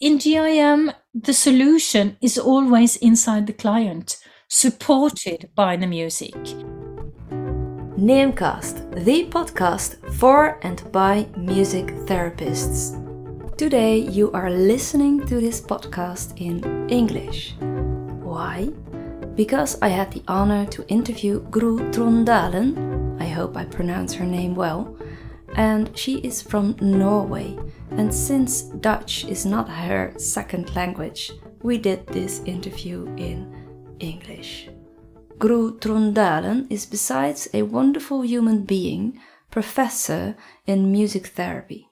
in GIM, the solution is always inside the client, supported by the music. Namecast, the podcast for and by music therapists. Today you are listening to this podcast in English. Why? Because I had the honor to interview Gro Trondalen, I hope I pronounce her name well, and she is from Norway. And since Dutch is not her second language, we did this interview in English. Gro Trondalen is besides a wonderful human being, professor in music therapy.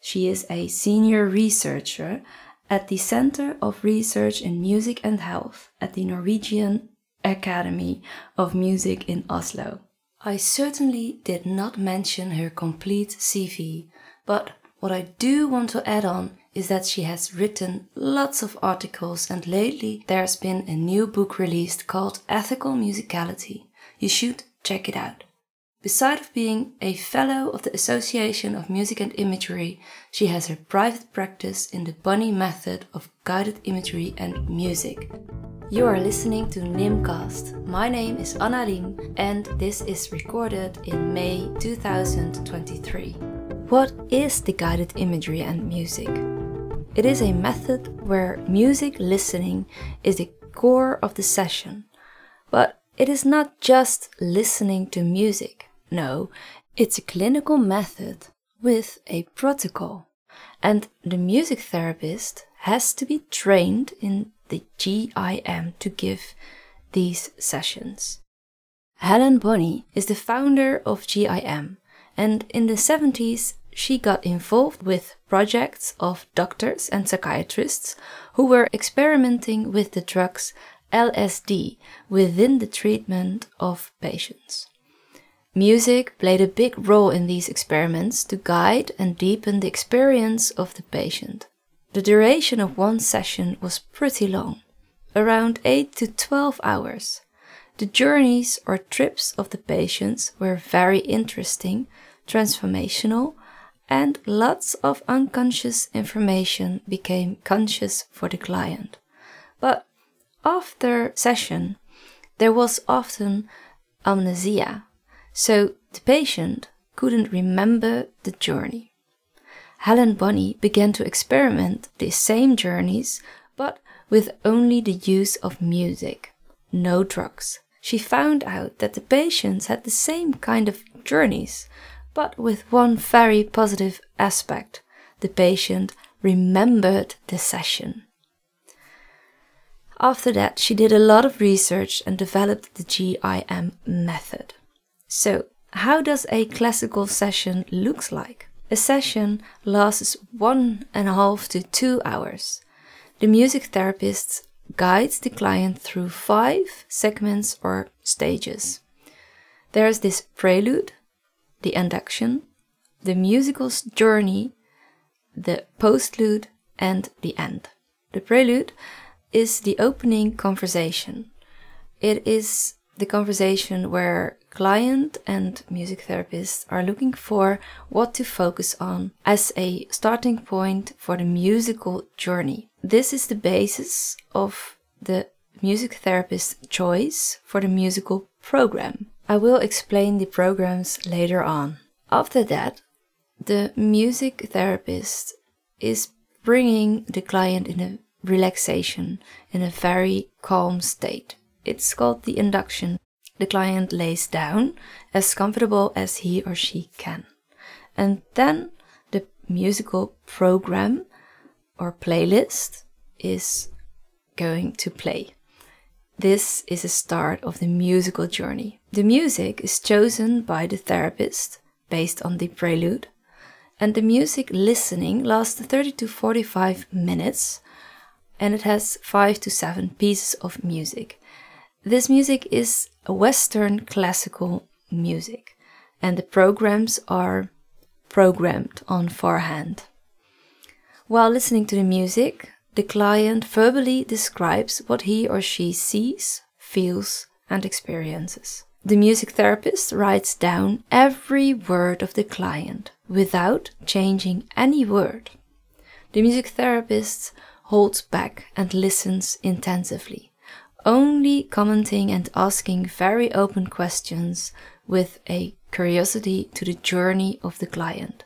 She is a senior researcher at the Center of Research in Music and Health at the Norwegian Academy of Music in Oslo. I certainly did not mention her complete CV, but what I do want to add on is that she has written lots of articles and lately there's been a new book released called Ethical Musicality. You should check it out. Besides of being a fellow of the Association of Music and Imagery, she has her private practice in the Bonny method of guided imagery and music. You are listening to Nimcast. My name is Anna Liem and this is recorded in May 2023. What is the guided imagery and music? It is a method where music listening is the core of the session. But it is not just listening to music. No, it's a clinical method with a protocol. And the music therapist has to be trained in the GIM to give these sessions. Helen Bonny is the founder of GIM, and in the 70s she got involved with projects of doctors and psychiatrists who were experimenting with the drugs LSD within the treatment of patients. Music played a big role in these experiments to guide and deepen the experience of the patient. The duration of one session was pretty long, around 8 to 12 hours. The journeys or trips of the patients were very interesting, transformational, and lots of unconscious information became conscious for the client. But after session, there was often amnesia so the patient couldn't remember the journey. Helen Bonny began to experiment the same journeys, but with only the use of music, no drugs. She found out that the patients had the same kind of journeys, but with one very positive aspect the patient remembered the session. After that, she did a lot of research and developed the GIM method. So, how does a classical session looks like? A session lasts one and a half to two hours. The music therapist guides the client through five segments or stages. There is this prelude, the induction, the musical journey, the postlude, and the end. The prelude is the opening conversation. It is the conversation where client and music therapist are looking for what to focus on as a starting point for the musical journey. This is the basis of the music therapist's choice for the musical program. I will explain the programs later on. After that, the music therapist is bringing the client in a relaxation in a very calm state. It's called the induction. The client lays down as comfortable as he or she can. And then the musical program or playlist is going to play. This is the start of the musical journey. The music is chosen by the therapist based on the prelude, and the music listening lasts 30 to 45 minutes and it has 5 to 7 pieces of music. This music is Western classical music, and the programs are programmed on forehand. While listening to the music, the client verbally describes what he or she sees, feels, and experiences. The music therapist writes down every word of the client without changing any word. The music therapist holds back and listens intensively, only commenting and asking very open questions with a curiosity to the journey of the client.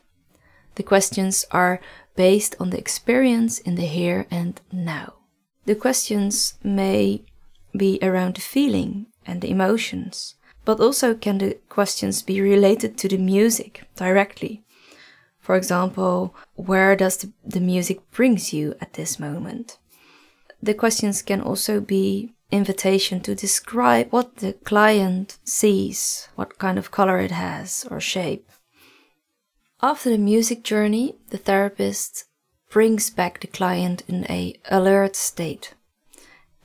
The questions are based on the experience in the here and now. The questions may be around the feeling and the emotions, but also can the questions be related to the music directly. For example, where does the, music brings you at this moment? The questions can also be invitation to describe what the client sees, what kind of color it has or shape. After the music journey, the therapist brings back the client in a alert state.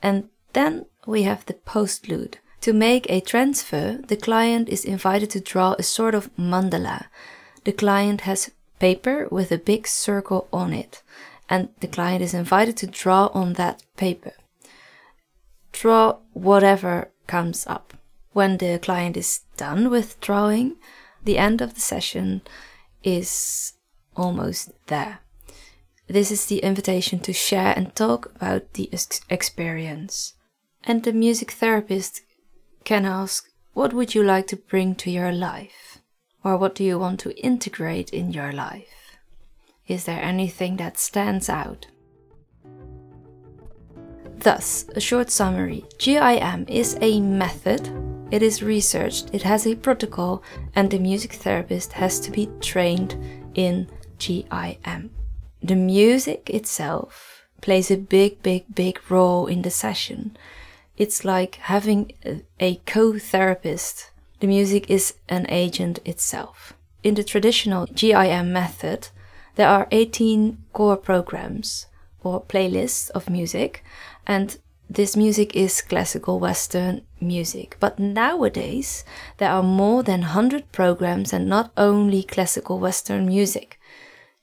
And then we have the postlude. To make a transfer, the client is invited to draw a sort of mandala. The client has paper with a big circle on it, and the client is invited to draw on that paper. Draw whatever comes up. When the client is done with drawing, the end of the session is almost there. This is the invitation to share and talk about the ex experience. And the music therapist can ask, What would you like to bring to your life? Or what do you want to integrate in your life? Is there anything that stands out? Thus, a short summary GIM is a method, it is researched, it has a protocol, and the music therapist has to be trained in GIM. The music itself plays a big, big, big role in the session. It's like having a co therapist. The music is an agent itself. In the traditional GIM method, there are 18 core programs or playlists of music, and this music is classical Western music. But nowadays, there are more than 100 programs and not only classical Western music.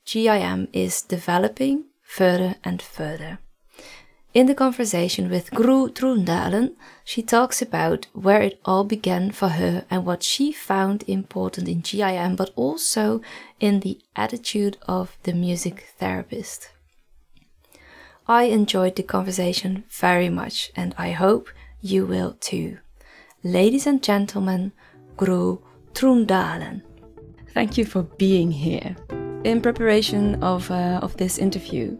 GIM is developing further and further. In the conversation with Gro Trondalen, she talks about where it all began for her and what she found important in GIM, but also in the attitude of the music therapist. I enjoyed the conversation very much and I hope you will too. Ladies and gentlemen, Gro Trondalen. Thank you for being here. In preparation of, uh, of this interview,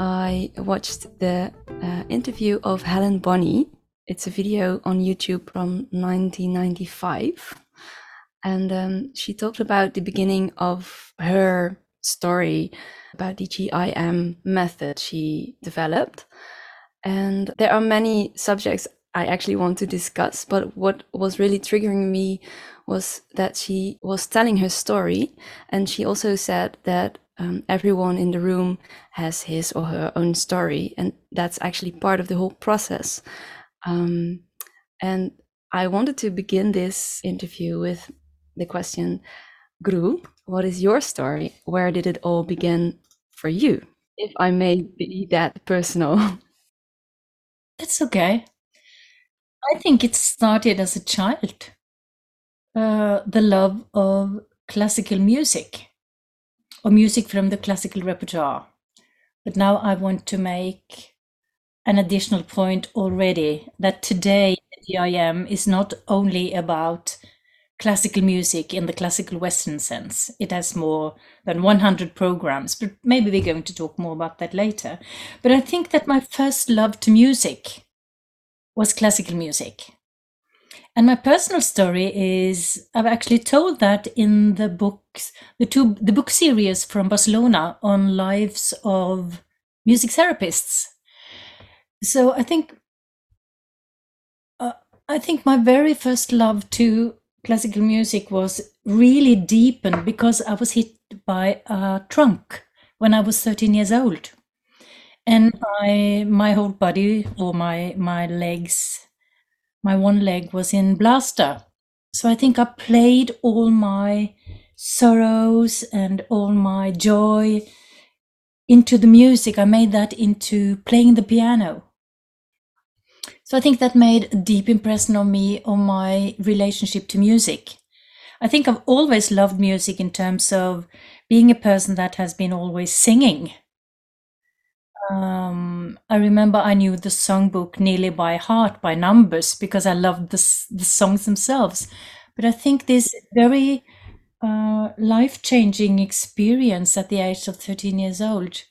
I watched the uh, interview of Helen Bonny. It's a video on YouTube from 1995. And um, she talked about the beginning of her story about the GIM method she developed. And there are many subjects I actually want to discuss, but what was really triggering me was that she was telling her story, and she also said that um, everyone in the room has his or her own story, and that's actually part of the whole process. Um, and I wanted to begin this interview with the question, Gro, what is your story? Where did it all begin for you? If I may be that personal. That's okay. I think it started as a child uh, the love of classical music or music from the classical repertoire. But now I want to make an additional point already that today the GIM is not only about classical music in the classical Western sense. It has more than 100 programs, but maybe we're going to talk more about that later. But I think that my first love to music was classical music. And my personal story is I've actually told that in the books, the two the book series from Barcelona on lives of music therapists. So I think uh, I think my very first love to classical music was really deepened because I was hit by a trunk when I was 13 years old. And my my whole body or my my legs my one leg was in blaster. So I think I played all my sorrows and all my joy into the music. I made that into playing the piano. So I think that made a deep impression on me on my relationship to music. I think I've always loved music in terms of being a person that has been always singing. Um, I remember I knew the songbook nearly by heart, by numbers, because I loved the, the songs themselves. But I think this very uh, life changing experience at the age of 13 years old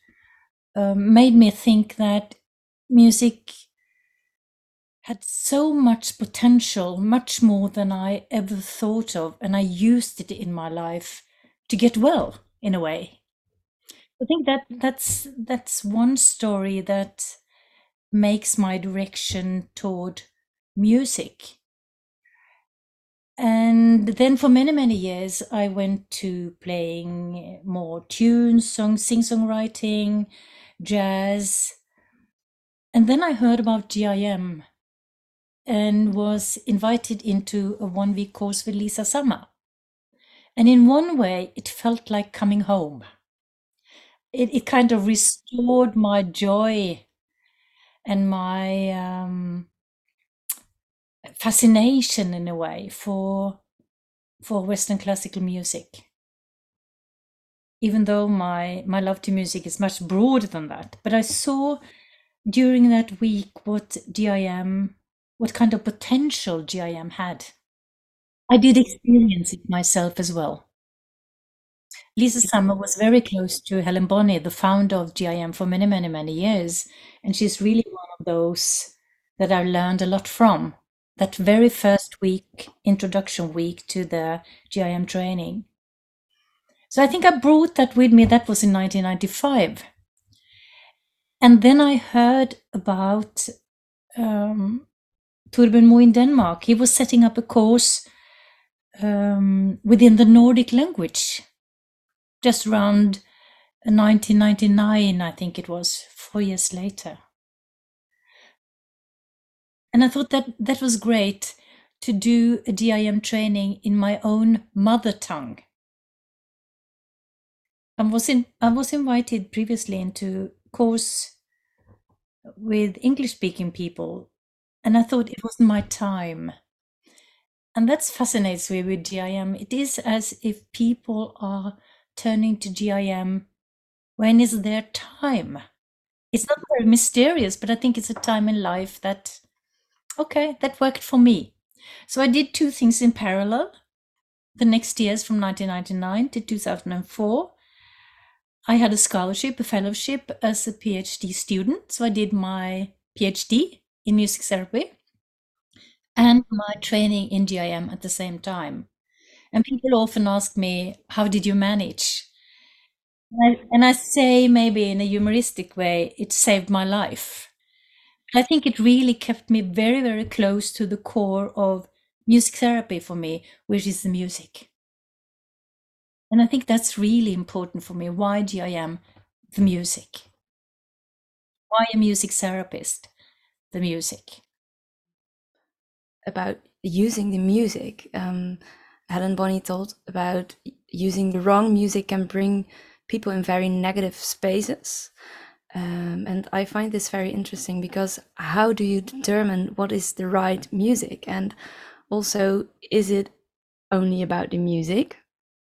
uh, made me think that music had so much potential, much more than I ever thought of, and I used it in my life to get well in a way. I think that that's that's one story that makes my direction toward music. And then for many, many years, I went to playing more tunes, song, sing songwriting, jazz. And then I heard about GIM and was invited into a one week course with Lisa Summer. And in one way, it felt like coming home. It, it kind of restored my joy and my um, fascination in a way for for Western classical music. Even though my my love to music is much broader than that, but I saw during that week what GIM, what kind of potential GIM had. I did experience it myself as well. Lisa Summer was very close to Helen Bonny, the founder of GIM, for many, many, many years. And she's really one of those that I learned a lot from. That very first week, introduction week to the GIM training. So I think I brought that with me. That was in 1995. And then I heard about um, Torben Moe in Denmark. He was setting up a course um, within the Nordic language just around 1999, I think it was, four years later. And I thought that that was great to do a GIM training in my own mother tongue. I was in, I was invited previously into course with English speaking people, and I thought it was my time. And that fascinates me with GIM. It is as if people are turning to GIM when is their time? It's not very mysterious, but I think it's a time in life that, okay, that worked for me. So I did two things in parallel. The next years from 1999 to 2004, I had a scholarship, a fellowship as a PhD student. So I did my PhD in music therapy and mm-hmm. my training in GIM at the same time. And people often ask me, How did you manage? And I, and I say, maybe in a humoristic way, it saved my life. I think it really kept me very, very close to the core of music therapy for me, which is the music. And I think that's really important for me. Why GIM? The music. Why a music therapist? The music. About using the music, um, Helen Bonny told about using the wrong music can bring people in very negative spaces. Um, and I find this very interesting because how do you determine what is the right music? And also, is it only about the music?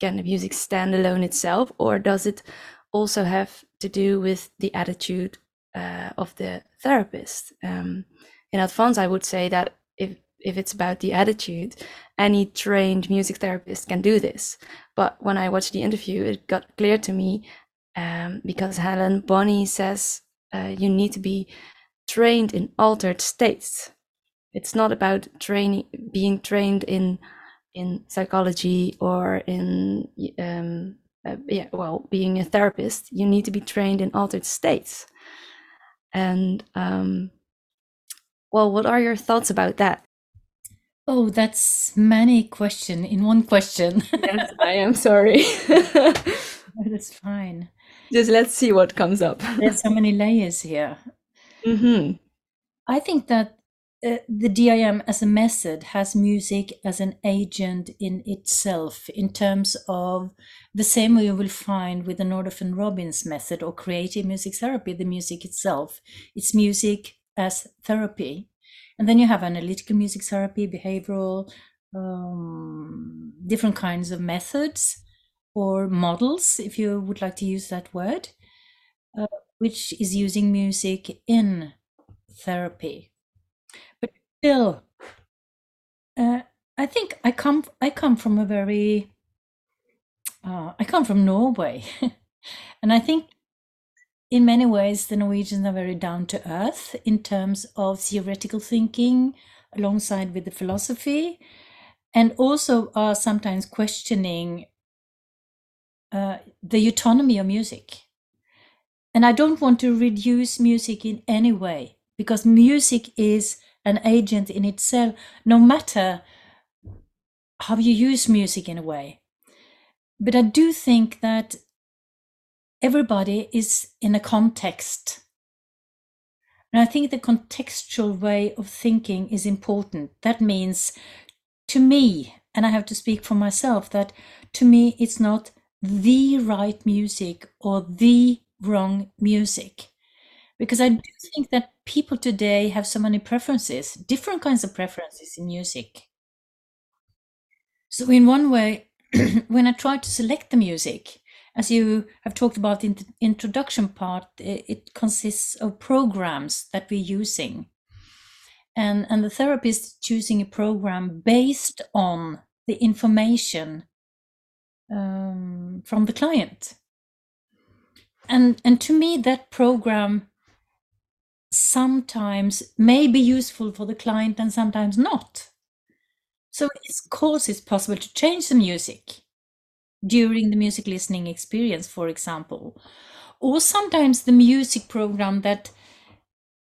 can the music stand alone itself, or does it also have to do with the attitude uh, of the therapist? Um, in advance, I would say that if if it's about the attitude, any trained music therapist can do this. But when I watched the interview, it got clear to me um, because Helen Bonny says uh, you need to be trained in altered states. It's not about training, being trained in in psychology or in um, uh, yeah, well, being a therapist, you need to be trained in altered states. And um, well, what are your thoughts about that? Oh, that's many question in one question. yes, I am sorry. that's fine. Just let's see what comes up. There's so many layers here. Mm-hmm. I think that uh, the GIM as a method has music as an agent in itself, in terms of the same way you will find with the Nordoff Robbins method or creative music therapy, the music itself. It's music as therapy. And then you have analytical music therapy, behavioral, um, different kinds of methods or models, if you would like to use that word. Uh, which is using music in therapy. Still, uh, I think I come I come from a very uh, I come from Norway, and I think in many ways the Norwegians are very down to earth in terms of theoretical thinking, alongside with the philosophy, and also are sometimes questioning uh, the autonomy of music. And I don't want to reduce music in any way because music is an agent in itself, no matter how you use music in a way. But I do think that everybody is in a context. And I think the contextual way of thinking is important. That means to me, and I have to speak for myself, that to me it's not the right music or the wrong music. Because I do think that people today have so many preferences, different kinds of preferences in music. So, in one way, when I try to select the music, as you have talked about in the introduction part, it consists of programs that we're using. And, and the therapist choosing a program based on the information um, from the client. And, and to me, that program sometimes may be useful for the client and sometimes not. So, of course, it's possible to change the music during the music listening experience, for example. Or sometimes the music program that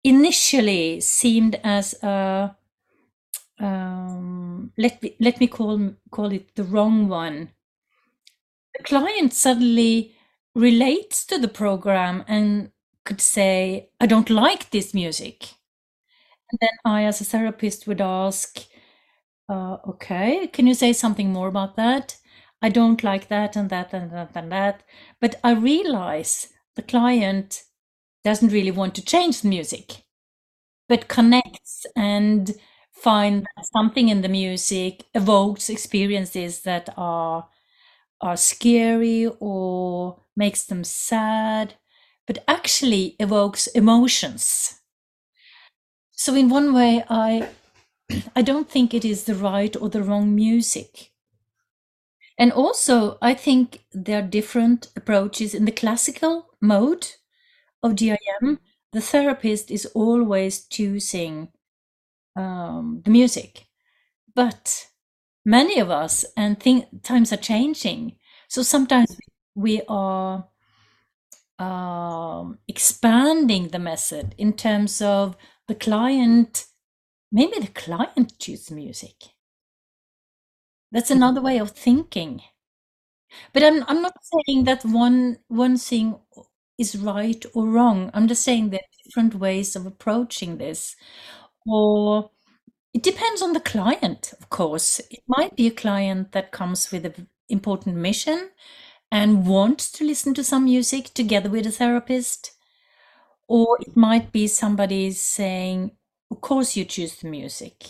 initially seemed as a um, let me let me call call it the wrong one. The client suddenly relates to the program and could say, "I don't like this music," and then I, as a therapist, would ask, uh, "Okay, can you say something more about that?" I don't like that and that and that and that. But I realize the client doesn't really want to change the music, but connects and find that something in the music evokes experiences that are are scary or makes them sad, but actually evokes emotions. So in one way, I I don't think it is the right or the wrong music. And also, I think there are different approaches in the classical mode of GIM. The therapist is always choosing um, the music, but many of us and think times are changing. So sometimes we are um, expanding the method in terms of the client. Maybe the client chooses music that's another way of thinking. But I'm I'm not saying that one one thing is right or wrong. I'm just saying there are different ways of approaching this. Or it depends on the client, of course. It might be a client that comes with an important mission and wants to listen to some music together with a therapist. Or it might be somebody saying, Of course, you choose the music.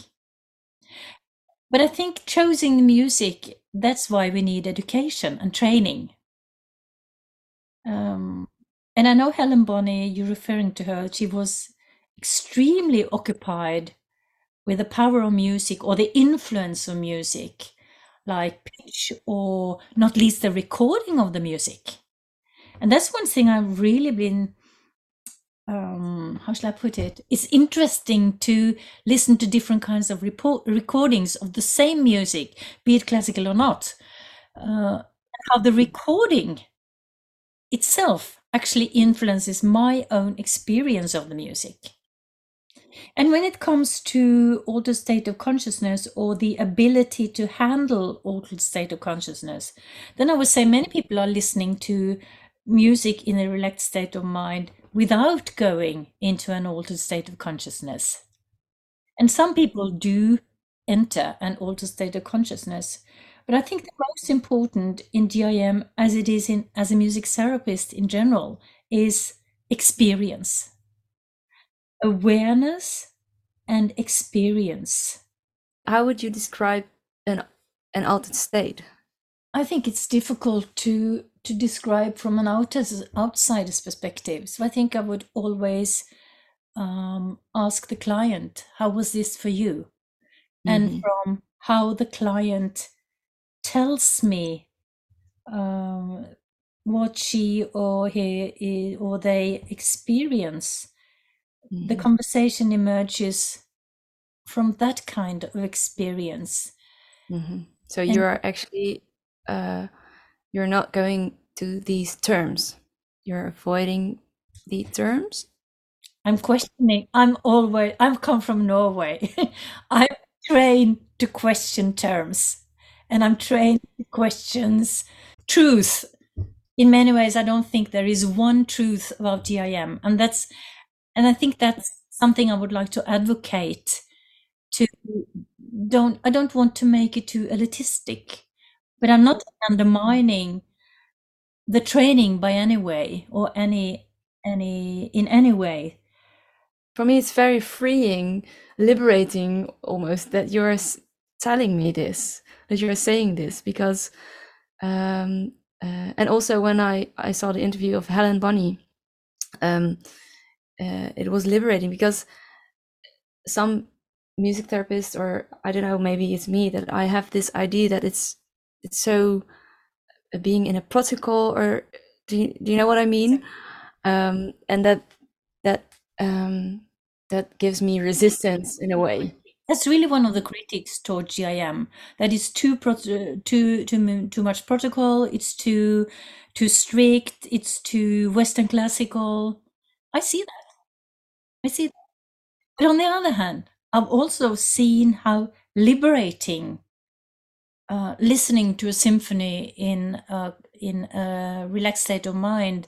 But I think choosing the music, that's why we need education and training. Um, and I know Helen Bonny, you're referring to her, she was extremely occupied with the power of music or the influence of music, like pitch or not least the recording of the music. And that's one thing I've really been um, how shall I put it? It's interesting to listen to different kinds of report, recordings of the same music, be it classical or not. Uh, how the recording itself actually influences my own experience of the music. And when it comes to altered state of consciousness or the ability to handle altered state of consciousness, then I would say many people are listening to music in a relaxed state of mind without going into an altered state of consciousness. And some people do enter an altered state of consciousness. But I think the most important in GIM, as it is in as a music therapist in general, is experience, awareness, and experience. How would you describe an an altered state? I think it's difficult to to describe from an outer, outsider's perspective. So I think I would always um, ask the client, "How was this for you?" Mm-hmm. And from how the client tells me um, what she or he or they experience, the conversation emerges from that kind of experience. Mm-hmm. So and, you're actually uh, you're not going to these terms. You're avoiding the terms. I'm questioning. I'm always. I've come from Norway. I'm trained to question terms, and I'm trained to questions truth. In many ways, I don't think there is one truth about GIM, and that's, and I think that's something I would like to advocate. To don't I don't want to make it too elitistic but I'm not undermining the training by any way or any any in any way. For me, it's very freeing, liberating almost that you're telling me this, that you're saying this, because, um, uh, and also when I I saw the interview of Helen Bonny, um, uh, it was liberating because some music therapists or I don't know, maybe it's me that I have this idea that it's it's so uh, being in a protocol or do you, do you know what i mean um, and that that um, that gives me resistance in a way that's really one of the critics toward GIM. That is too pro- too too too much protocol. It's too too strict. It's too Western classical. I see that. I see. But on the other hand, I've also seen how liberating uh, listening to a symphony in a, in a relaxed state of mind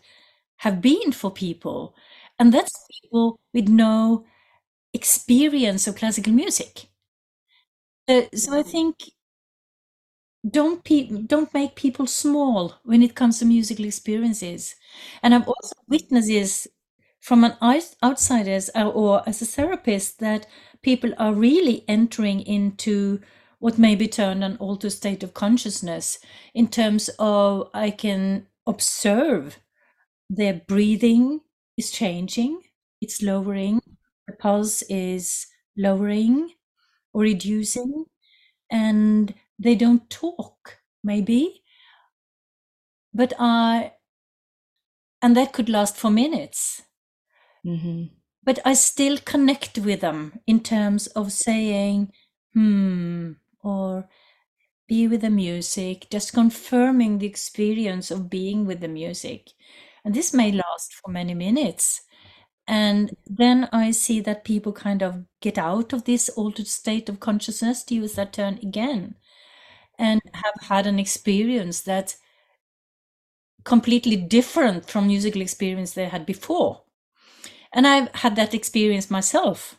have been for people, and that's people with no experience of classical music. Uh, so I think don't pe- don't make people small when it comes to musical experiences. And I've also witnessed from an outsider's uh, or as a therapist that people are really entering into what may be termed an altered state of consciousness in terms of I can observe their breathing is changing, it's lowering, the pulse is lowering or reducing, and they don't talk, maybe. But I, and that could last for minutes. Mm-hmm. But I still connect with them in terms of saying, hmm, or be with the music, just confirming the experience of being with the music. And this may last for many minutes. And then I see that people kind of get out of this altered state of consciousness, to use that term again, and have had an experience that's completely different from musical experience they had before. And I've had that experience myself.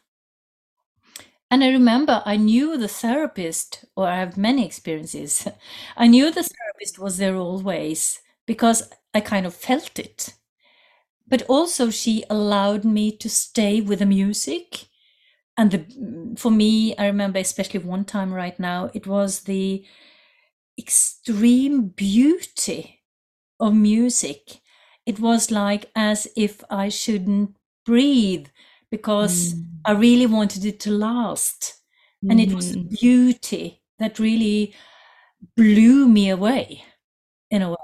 And I remember I knew the therapist, or I have many experiences. I knew the therapist was there always because I kind of felt it. But also, she allowed me to stay with the music. And the, for me, I remember especially one time right now, it was the extreme beauty of music. It was like as if I shouldn't breathe because mm. I really wanted it to last. Mm. And it was mm. beauty that really blew me away in a way.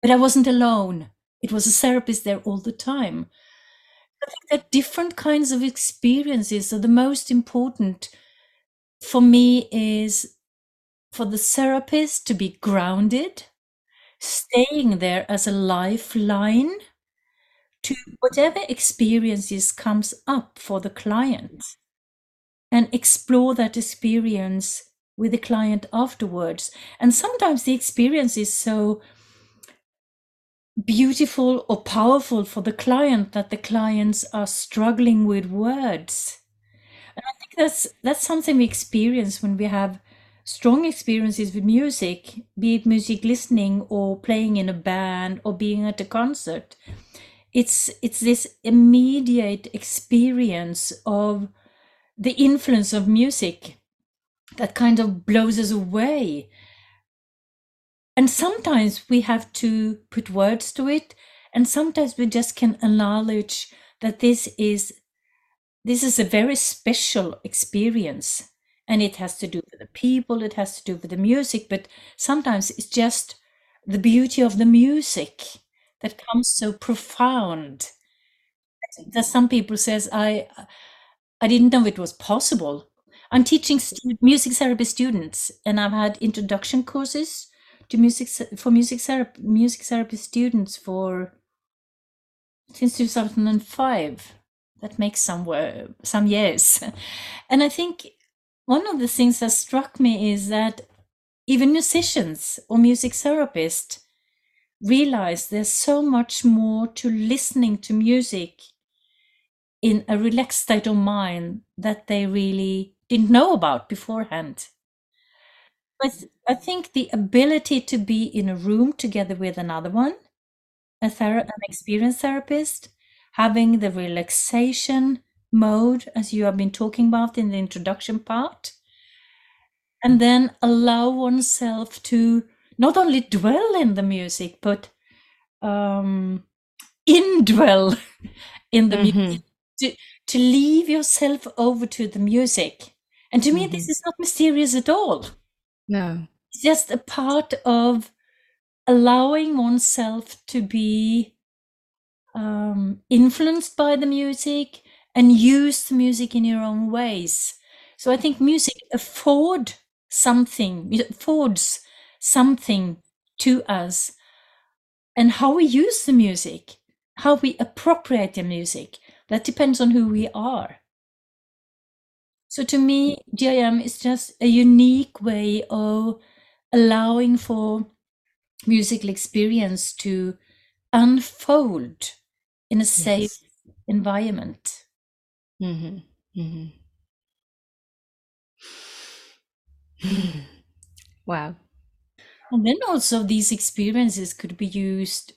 But I wasn't alone. It was a therapist there all the time. I think that different kinds of experiences are the most important for me is for the therapist to be grounded, staying there as a lifeline to whatever experiences comes up for the client and explore that experience with the client afterwards. And sometimes the experience is so beautiful or powerful for the client that the clients are struggling with words. And i think that's that's something we experience when we have strong experiences with music be it music listening or playing in a band or being at a concert it's it's this immediate experience of the influence of music that kind of blows us away. And sometimes we have to put words to it and sometimes we just can acknowledge that this is this is a very special experience. And it has to do with the people it has to do with the music but sometimes it's just the beauty of the music that comes so profound. That some people says i i didn't know it was possible. I'm teaching stu- music therapy students and i've had introduction courses to music for music therapy music therapy students for since 2005 that makes some some years. And i think one of the things that struck me is that even musicians or music therapists realize there's so much more to listening to music in a relaxed state of mind that they really didn't know about beforehand. But I think the ability to be in a room together with another one, a ther- an experienced therapist, having the relaxation mode, as you have been talking about in the introduction part, and then allow oneself to not only dwell in the music, but um, indwell in the Mhm. music, to, to leave yourself over to the music. And to me, this Mhm. is not mysterious at all. No. It's just a part of allowing oneself to be um, influenced by the music and use the music in your own ways. So I think music afford something, it affords something to us, and how we use the music, how we appropriate the music, that depends on who we are. So to me, GIM is just a unique way of allowing for musical experience to unfold in a safe environment. hmm hmm wow. And then also these experiences could be used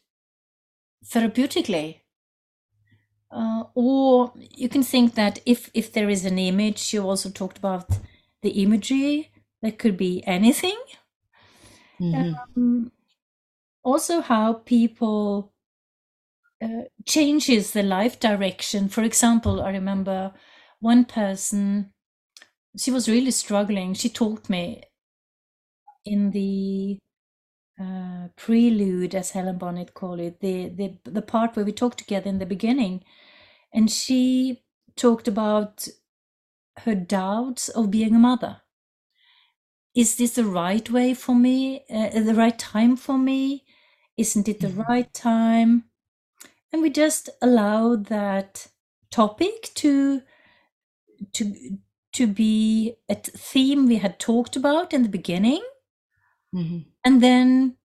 therapeutically. Uh, or you can think that if if there is an image, you also talked about the imagery. That could be anything. Mhm. Um, also, how people uh, changes the life direction. For example, I remember one person. She was really struggling. She told me in the uh, prelude, as Helen Bonny called it, the, the the part where we talked together in the beginning, and she talked about her doubts of being a mother. Is this the right way for me? Uh, the right time for me? Isn't it the Mhm. right time? And we just allow that topic to to to be a theme we had talked about in the beginning Mhm. and then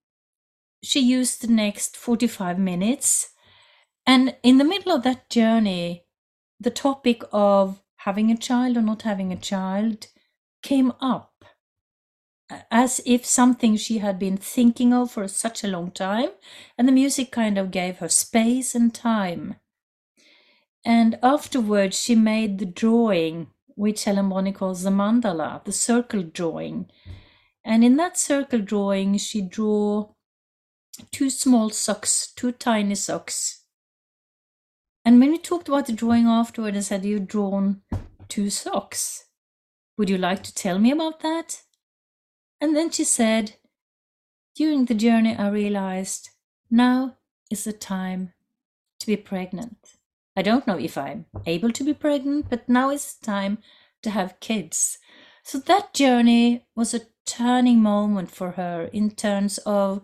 she used the next 45 minutes. And in the middle of that journey the topic of having a child or not having a child came up as if something she had been thinking of for such a long time and the music kind of gave her space and time. And afterwards she made the drawing which helen bonny calls the mandala the circle drawing and in that circle drawing she drew two small socks two tiny socks. And when we talked about the drawing afterward i said you've drawn two socks. Would you like to tell me about that? And then she said during the journey i realized now is the time to be pregnant. I don't know if i'm able to be pregnant but now is the time to have kids. So that journey was a turning moment for her in terms of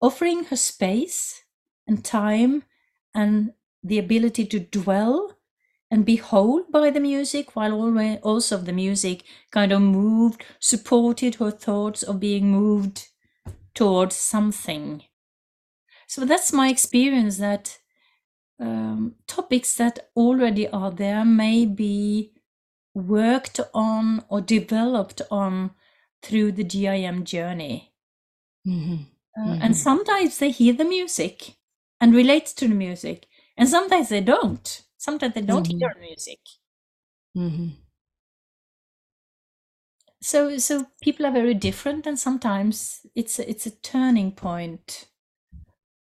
offering her space and time and the ability to dwell and be held by the music while also the music kind of moved supported her thoughts of being moved towards something. So that's my experience that um, topics that already are there may be worked on or developed on through the GIM journey. Mhm. Uh, And sometimes they hear the music and relate to the music, and sometimes they don't. Sometimes they don't hear the music. Mhm. so so people are very different, and sometimes it's a, it's a turning point.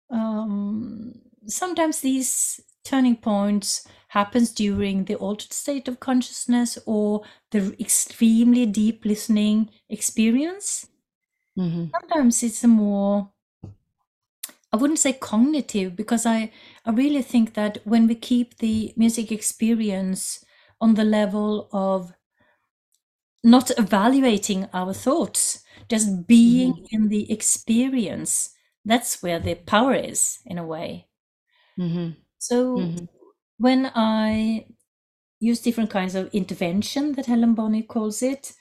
Um, sometimes these turning points happens during the altered state of consciousness or the extremely deep listening experience. Mm-hmm. Sometimes it's a more I wouldn't say cognitive because I, I really think that when we keep the music experience on the level of not evaluating our thoughts, just being in the experience, that's where the power is in a way. Mm-hmm. So Mhm. When I use different kinds of intervention that Helen Bonny calls it,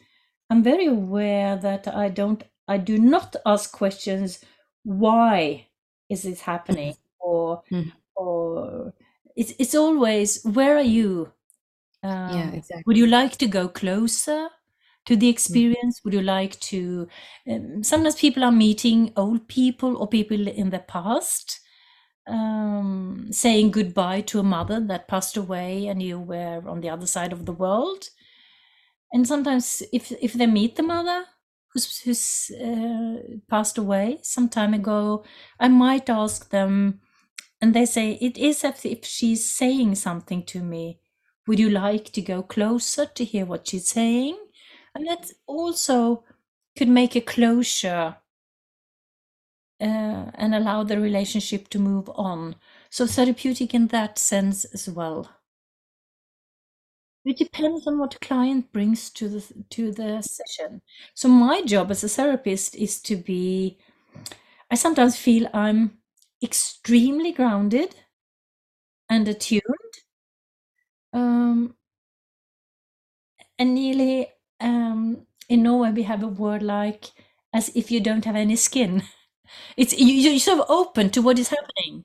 I'm very aware that I don't I do not ask questions why is this happening or Mhm. or it's it's always where are you? Um, yeah, exactly. would you like to go closer to the experience? Would you like to? Um, sometimes people are meeting old people or people in the past, um, saying goodbye to a mother that passed away and you were on the other side of the world. And sometimes, if if they meet the mother who's who's uh, passed away some time ago, I might ask them, and they say it is as if she's saying something to me. Would you like to go closer to hear what she's saying? And that also could make a closure uh, and allow the relationship to move on. So therapeutic in that sense as well. It depends on what the client brings to the to the session. So my job as a therapist is to be. I sometimes feel I'm extremely grounded and attuned, um, and nearly um, in Norway we have a word like as if you don't have any skin. It's you, you're sort of open to what is happening,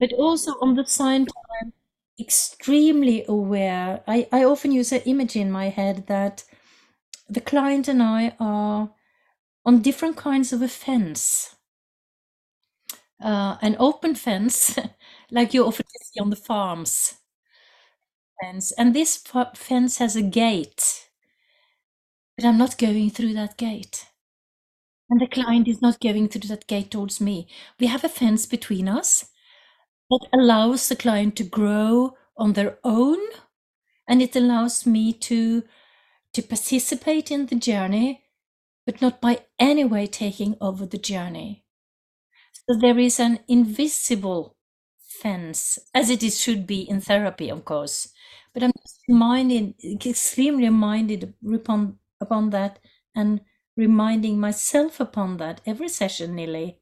but also on the same time extremely aware. I, I often use an image in my head that the client and I are on different kinds of a fence. Uh, an open fence, like you often see on the farms. Fence, and this fence has a gate, but I'm not going through that gate. And the client is not going through that gate towards me. We have a fence between us that allows the client to grow on their own and it allows me to to participate in the journey but not by any way taking over the journey so there is an invisible fence as it is should be in therapy of course but i'm just reminded extremely reminded upon upon that and reminding myself upon that every session nearly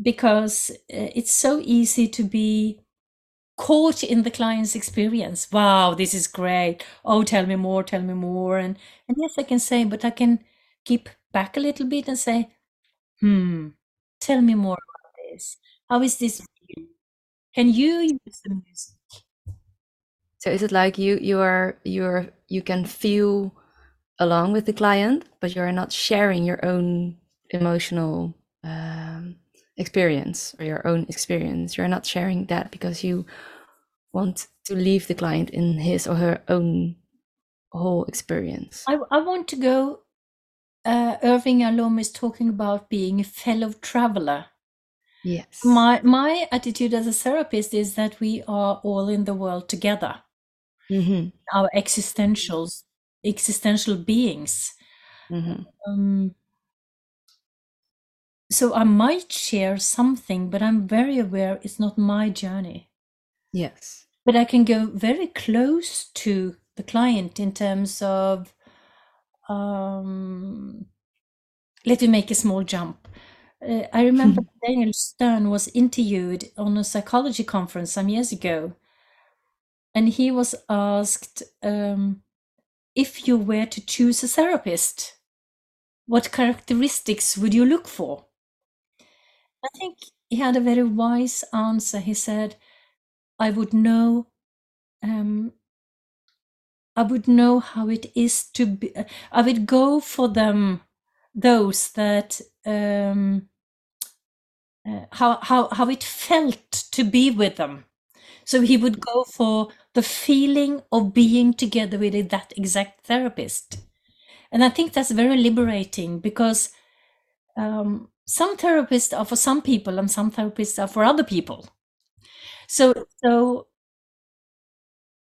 because uh, it's so easy to be caught in the client's experience. Wow this is great. Oh tell me more tell me more. And and yes i can say but i can keep back a little bit and say hmm tell me more about this. How is this can you use the music? So is it like you you are you are you can feel along with the client, but you are not sharing your own emotional um, experience or your own experience. You're not sharing that because you want to leave the client in his or her own whole experience. i, I want to go uh, irving Yalom is talking about being a fellow traveler Yes. my my attitude as a therapist is that we are all in the world together hmm our existentials existential beings. Hmm um, so i might share something but i'm very aware it's not my journey. Yes. but i can go very close to the client in terms of um, let me make a small jump. Uh, i remember daniel stern was interviewed on a psychology conference some years ago and he was asked um, if you were to choose a therapist what characteristics would you look for? I think he had a very wise answer. He said i would know um, i would know how it is to be uh, i would go for them those that um, uh, how how how it felt to be with them. So he would go for the feeling of being together with that exact therapist and I think that's very liberating because um, some therapists are for some people and some therapists are for other people. So, so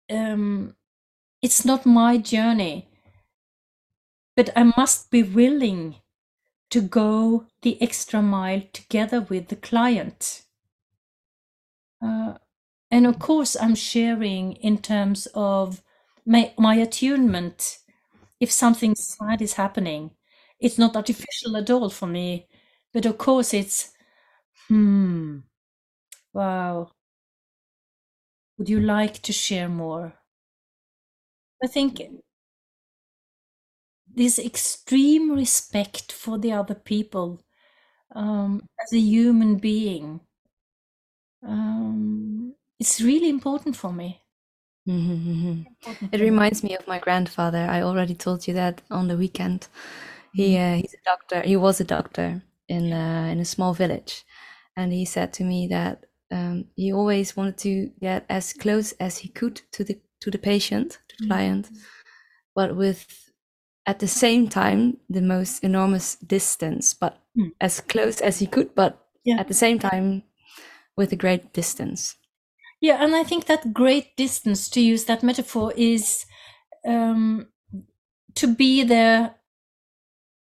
um, it's not my journey, but I must be willing to go the extra mile together with the client. Uh, and of course, I'm sharing in terms of my, my attunement. If something sad is happening, it's not artificial at all for me. But of course, it's, hmm, wow. Would you like to share more? I think this extreme respect for the other people um, as a human being um, it's really important for me. Mm-hmm. It reminds me of my grandfather. I already told you that on the weekend. He mm-hmm. uh, he's a doctor. He was a doctor in uh, in a small village, and he said to me that um, he always wanted to get as close as he could to the to the patient, to the client, mm-hmm. but with at the same time the most enormous distance, but mm. as close as he could, but yeah. at the same time with a great distance. Yeah, and I think that great distance, to use that metaphor, is um, to be there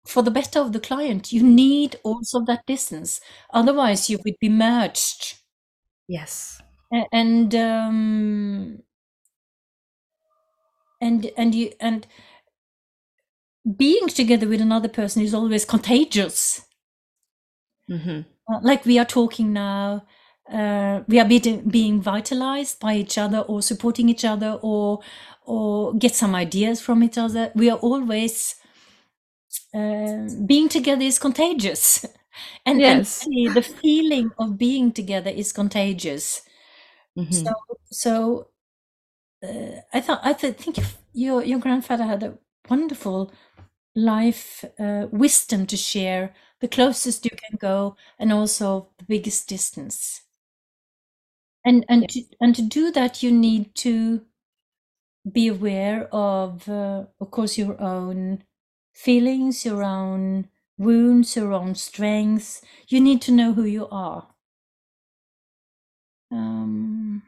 for the better of the client. You need also that distance, otherwise you would be merged. Yes, and um, and and you and being together with another person is always contagious. Mm-hmm. Uh, like we are talking now, uh, we are being, being vitalized by each other or supporting each other or or get some ideas from each other we are always uh, being together is contagious and, yes. and the feeling of being together is contagious mm-hmm. so so uh, i thought i th- think your your grandfather had a wonderful life uh, wisdom to share the closest you can go and also the biggest distance and and to, and to do that you need to be aware of uh, of course your own feelings your own wounds your own strengths. You need to know who you are. Um,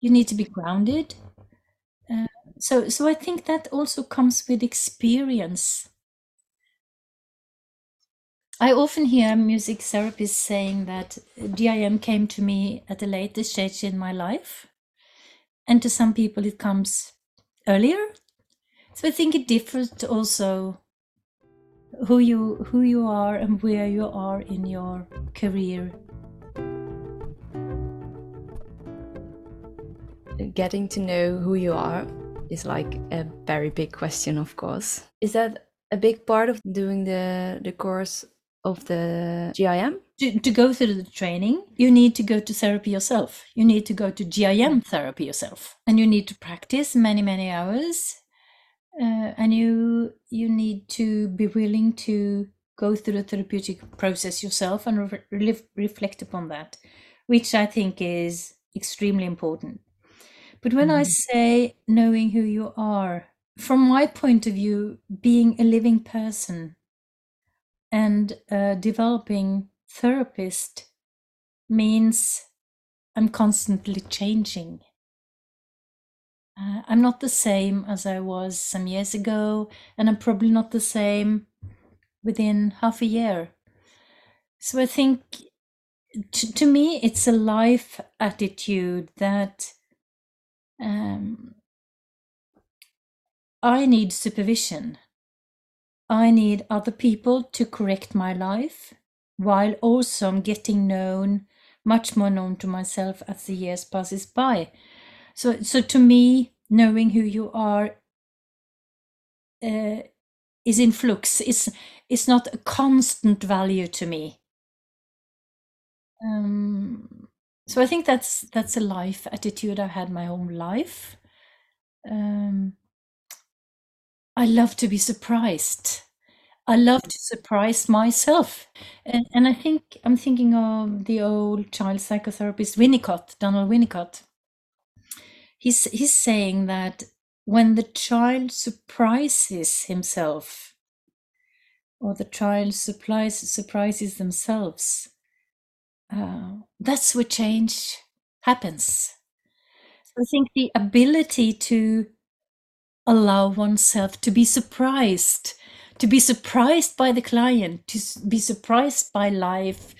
you need to be grounded. Uh, so so i think that also comes with experience I often hear music therapists saying that GIM came to me at a later stage in my life. And to some people, it comes earlier. So I think it differs also who you who you are and where you are in your career. Getting to know who you are is like a very big question, of course. Is that a big part of doing the the course of the GIM? To, to go through the training, you need to go to therapy yourself. You need to go to GIM therapy yourself, and you need to practice many many hours. Uh, and you you need to be willing to go through the therapeutic process yourself and re- reflect upon that, which I think is extremely important. But when mm-hmm. I say knowing who you are, from my point of view, being a living person and uh, developing therapist means I'm constantly changing. Uh, I'm not the same as I was some years ago, and I'm probably not the same within half a year. So I think to, to me, it's a life attitude that um, I need supervision. I need other people to correct my life, while also I'm getting known, much more known to myself as the years passes by. So, so to me, knowing who you are uh, is in flux. It's it's not a constant value to me. Um, so I think that's that's a life attitude I've had my whole life. Um, I love to be surprised. I love to surprise myself. And, and I think I'm thinking of the old child psychotherapist Winnicott, Donald Winnicott. He's, he's saying that when the child surprises himself or the child supplies, surprises themselves, uh, that's where change happens. I think the ability to allow oneself to be surprised, to be surprised by the client, to be surprised by life,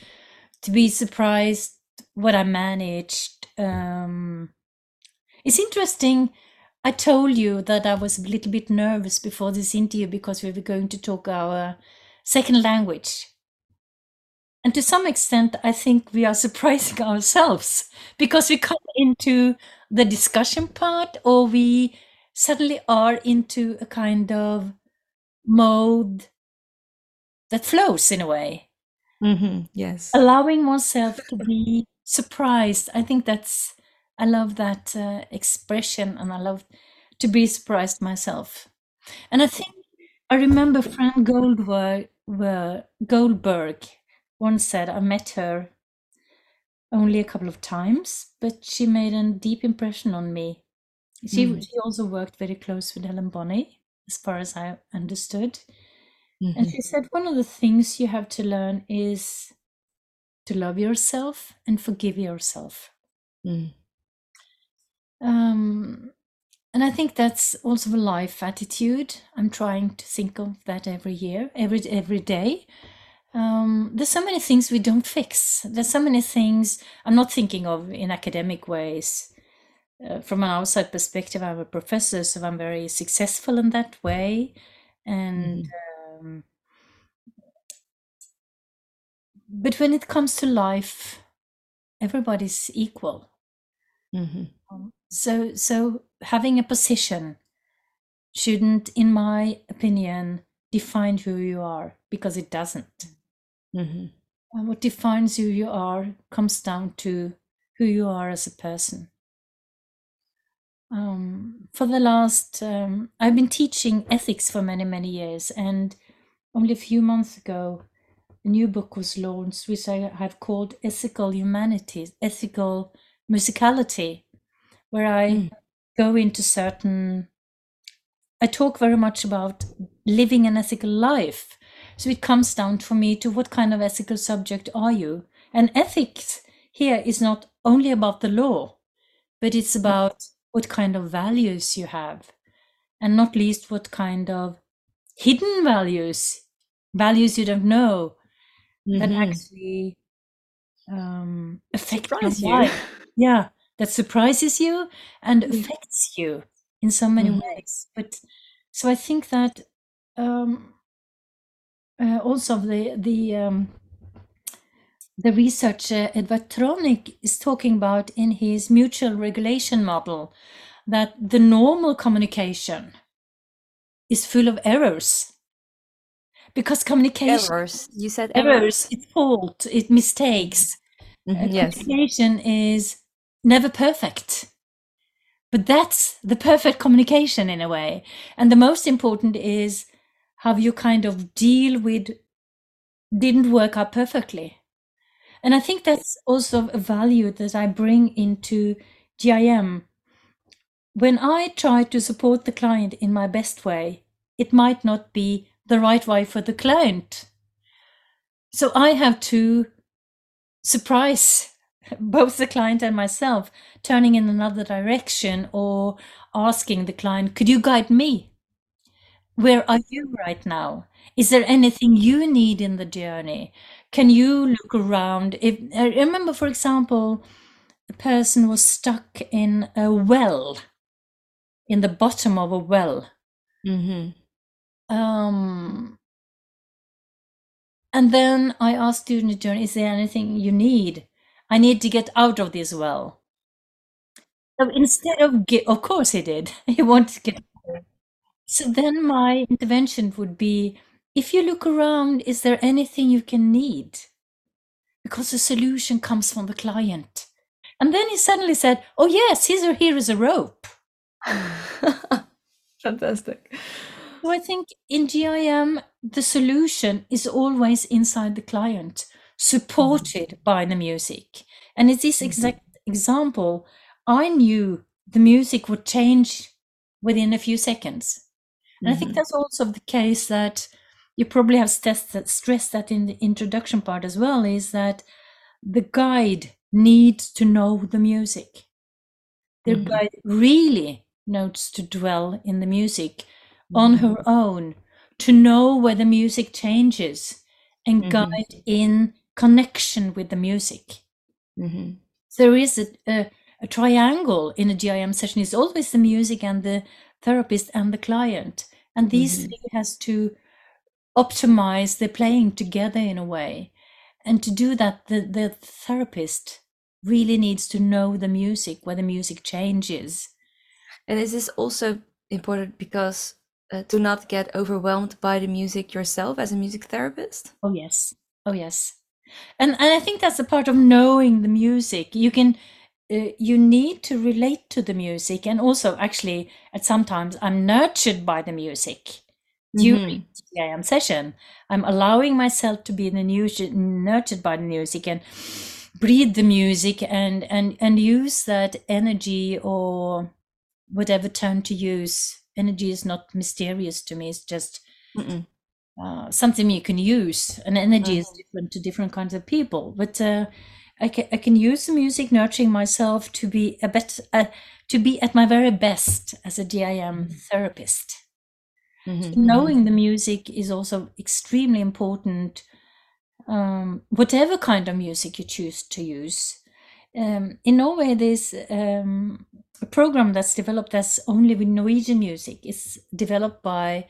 to be surprised what I managed. Um, it's interesting. I told you that I was a little bit nervous before this interview because we were going to talk our second language. And to some extent, I think we are surprising ourselves because we come into the discussion part or we suddenly are into a kind of mode that flows in a way. Mm-hmm. Yes. Allowing oneself to be surprised. I think that's, I love that uh, expression and I love to be surprised myself. And I think I remember Fran Goldberg, Goldberg once said, I met her only a couple of times, but she made a deep impression on me. She, mm. she also worked very close with Helen Bonny, as far as I understood. Mm-hmm. And she said one of the things you have to learn is to love yourself and forgive yourself. Mm. Um, and I think that's also a life attitude. I'm trying to think of that every year, every every day. Um, there's so many things we don't fix. There's so many things I'm not thinking of in academic ways. Uh, from an outside perspective, I'm a professor, so I'm very successful in that way. And mm. um, but when it comes to life, everybody's equal. Mm-hmm. Um, so, so having a position shouldn't, in my opinion, define who you are because it doesn't. Mm-hmm. And what defines who you are comes down to who you are as a person. Um, for the last, um, I've been teaching ethics for many, many years, and only a few months ago, a new book was launched, which I have called Ethical Humanities, Ethical Musicality, where I mm. go into certain, I talk very much about living an ethical life. So it comes down for me to what kind of ethical subject are you? And ethics here is not only about the law, but it's about what kind of values you have, and not least what kind of hidden values, values you don't know, mm-hmm. that actually um, affect Surprise your life. Yeah, that surprises you and mm-hmm. affects you in so many mm-hmm. ways. But so I think that um, uh, also the the um, the researcher Edward Tronick is talking about in his mutual regulation model that the normal communication is full of errors. Because communication errors. You said errors, errors it's fault it mistakes. Mm-hmm, uh, yes. communication is never perfect. But that's the perfect communication in a way. And the most important is how you kind of deal with didn't work out perfectly and i think that's also a value that i bring into gim when i try to support the client in my best way it might not be the right way for the client. So I have to surprise both the client and myself, turning in another direction or asking the client, could you guide me? Where are you right now? Is there anything you need in the journey? Can you look around? If I remember, for example, a person was stuck in a well, in the bottom of a well. Mm-hmm. Um, and then I asked during the journey, is there anything you need? I need to get out of this well. So instead of get, of course he did. He wanted to get. Out. So then my intervention would be, if you look around, is there anything you can need? Because the solution comes from the client. And then he suddenly said, oh yes, here, here is a rope. Fantastic. So I think in GIM, the solution is always inside the client, supported mm-hmm. by the music. And in this mm-hmm. exact example, I knew the music would change within a few seconds. And I think that's also the case that you probably have stressed that, stressed that in the introduction part as well is that the guide needs to know the music. The Mhm. guide really knows to dwell in the music on her own, to know where the music changes and Mhm. guide in connection with the music. Mhm. There is a, a, a triangle in a GIM session. It's always the music and the therapist and the client. And these Mhm. three has to optimize the playing together in a way. And to do that, the, the therapist really needs to know the music, where the music changes. And is this also important because uh, to not get overwhelmed by the music yourself as a music therapist? Oh yes. Oh yes. And and I think that's a part of knowing the music. You can uh, you need to relate to the music and also actually at sometimes I'm nurtured by the music during the GIM session. I'm allowing myself to be the new, nurtured by the music and breathe the music and and and use that energy or whatever term to use. Energy is not mysterious to me. It's just uh, something you can use. And energy is different to different kinds of people. But uh, I can I can use the music, nurturing myself to be a bet uh, to be at my very best as a GIM therapist. Mhm, Knowing the music is also extremely important. Um, whatever kind of music you choose to use. Um, in Norway, there's um, a program that's developed that's only with Norwegian music. It's developed by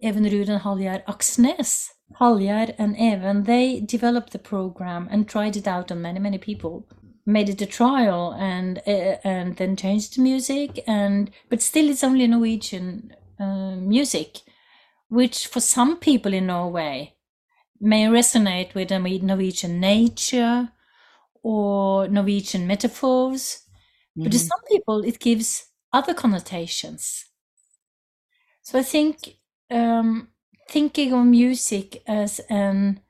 Even Ruud and Hallgjerd Aksnes. Hallgjerd and Even, they developed the program and tried it out on many, many people. Made it a trial and uh, and then changed the music and but still it's only Norwegian uh, music, which for some people in Norway may resonate with Norwegian nature or Norwegian metaphors, but to Mhm. some people it gives other connotations. So I think um, thinking of music as an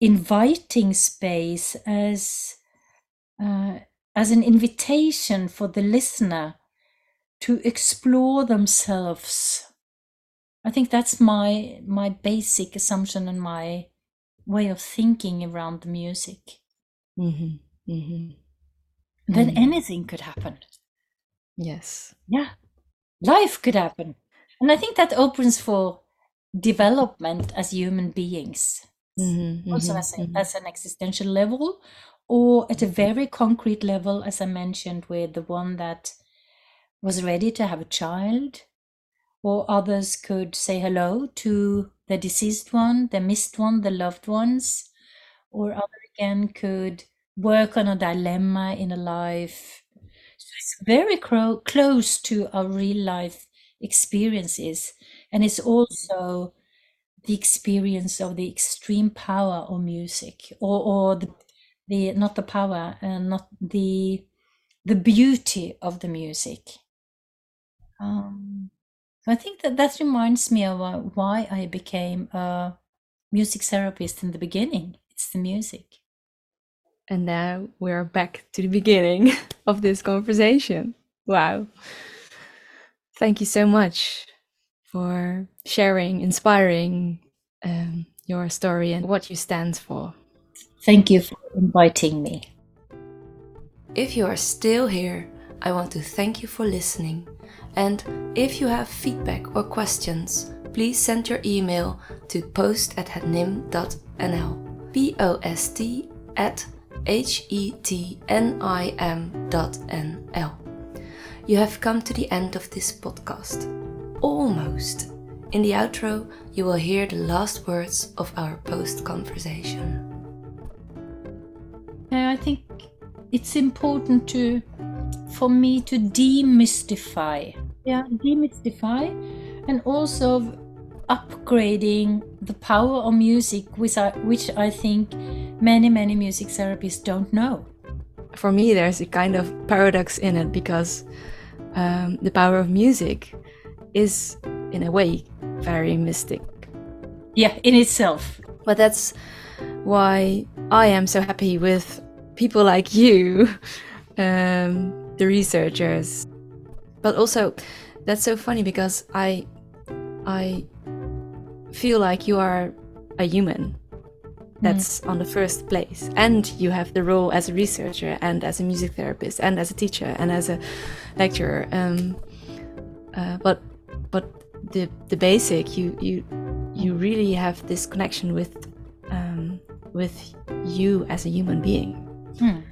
inviting space, as uh, as an invitation for the listener to explore themselves. I think that's my my basic assumption and my way of thinking around the music. Mhm, mhm. Then Mm. anything could happen. Yes. Yeah, life could happen, and I think that opens for development as human beings. Mhm, also mhm, as, a, mhm. as an existential level or at a very concrete level as i mentioned with the one that was ready to have a child or others could say hello to the deceased one the missed one the loved ones or other again could work on a dilemma in a life. So it's very cro- close to our real life experiences and it's also the experience of the extreme power of music or, or the, the not the power and not the the beauty of the music um, i think that that reminds me of uh, why i became a music therapist in the beginning it's the music And now we're back to the beginning of this conversation. Wow. Thank you so much for sharing, inspiring um, your story and what you stand for. thank you for inviting me If you are still here, I want to thank you for listening. And if you have feedback or questions, please send your email to post at hetnim.nl. P O S T at H E T N I M dot N L. You have come to the end of this podcast. Almost. In the outro, you will hear the last words of our post conversation. I think it's important to for me to demystify. Yeah, demystify and also upgrading the power of music which I, which I think many many music therapists don't know. For me, there's a kind of paradox in it because um, the power of music is, in a way, very mystic. Yeah, in itself. But that's why I am so happy with people like you, um, the researchers. But also, that's so funny because I I feel like you are a human that's mm. on the first place and you have the role as a researcher and as a music therapist and as a teacher and as a lecturer um, uh, but but the the basic you you you really have this connection with um, with you as a human being hmm.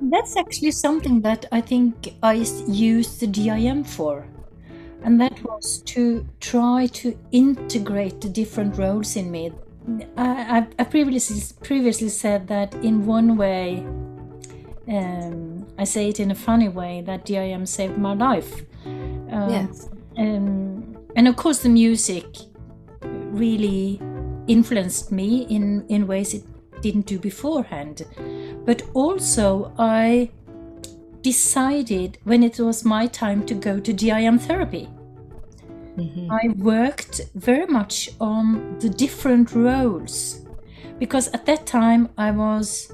That's actually something that i think i used the GIM for and that was to try to integrate the different roles in me. I, I previously previously said that in one way, um, I say it in a funny way that GIM saved my life. Um, yes. Um, and of course, the music really influenced me in in ways it didn't do beforehand. But also, I decided when it was my time to go to GIM therapy. Mm-hmm. I worked very much on the different roles because at that time I was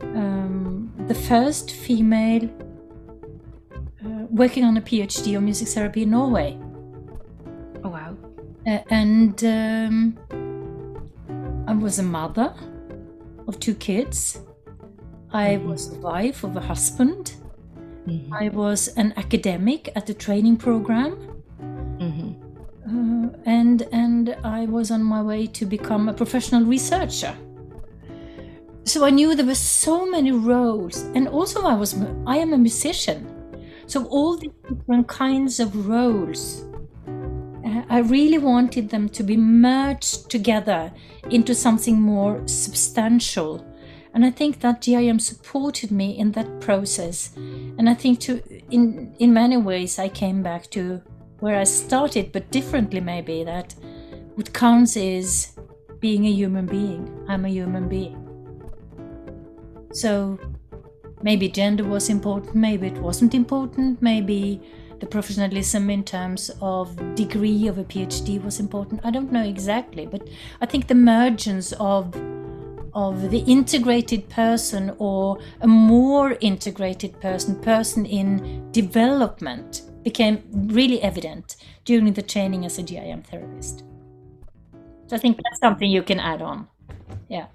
um, the first female uh, working on a PhD on music therapy in Norway. Oh, wow. Uh, and um, I was a mother of two kids. I mm-hmm. was a wife of a husband. Mm-hmm. I was an academic at the training program. Mm-hmm. Uh, and and I was on my way to become a professional researcher. So I knew there were so many roles, and also I was I am a musician, so all the different kinds of roles. I really wanted them to be merged together into something more substantial and I think that GIM supported me in that process. And I think to in in many ways I came back to where I started, but differently maybe that what counts is being a human being. I'm a human being. So maybe gender was important, maybe it wasn't important, maybe the professionalism in terms of degree of a PhD was important. I don't know exactly, but I think the emergence of of the integrated person or a more integrated person, person in development, became really evident during the training as a GIM therapist. So I think that's something you can add on. Yeah.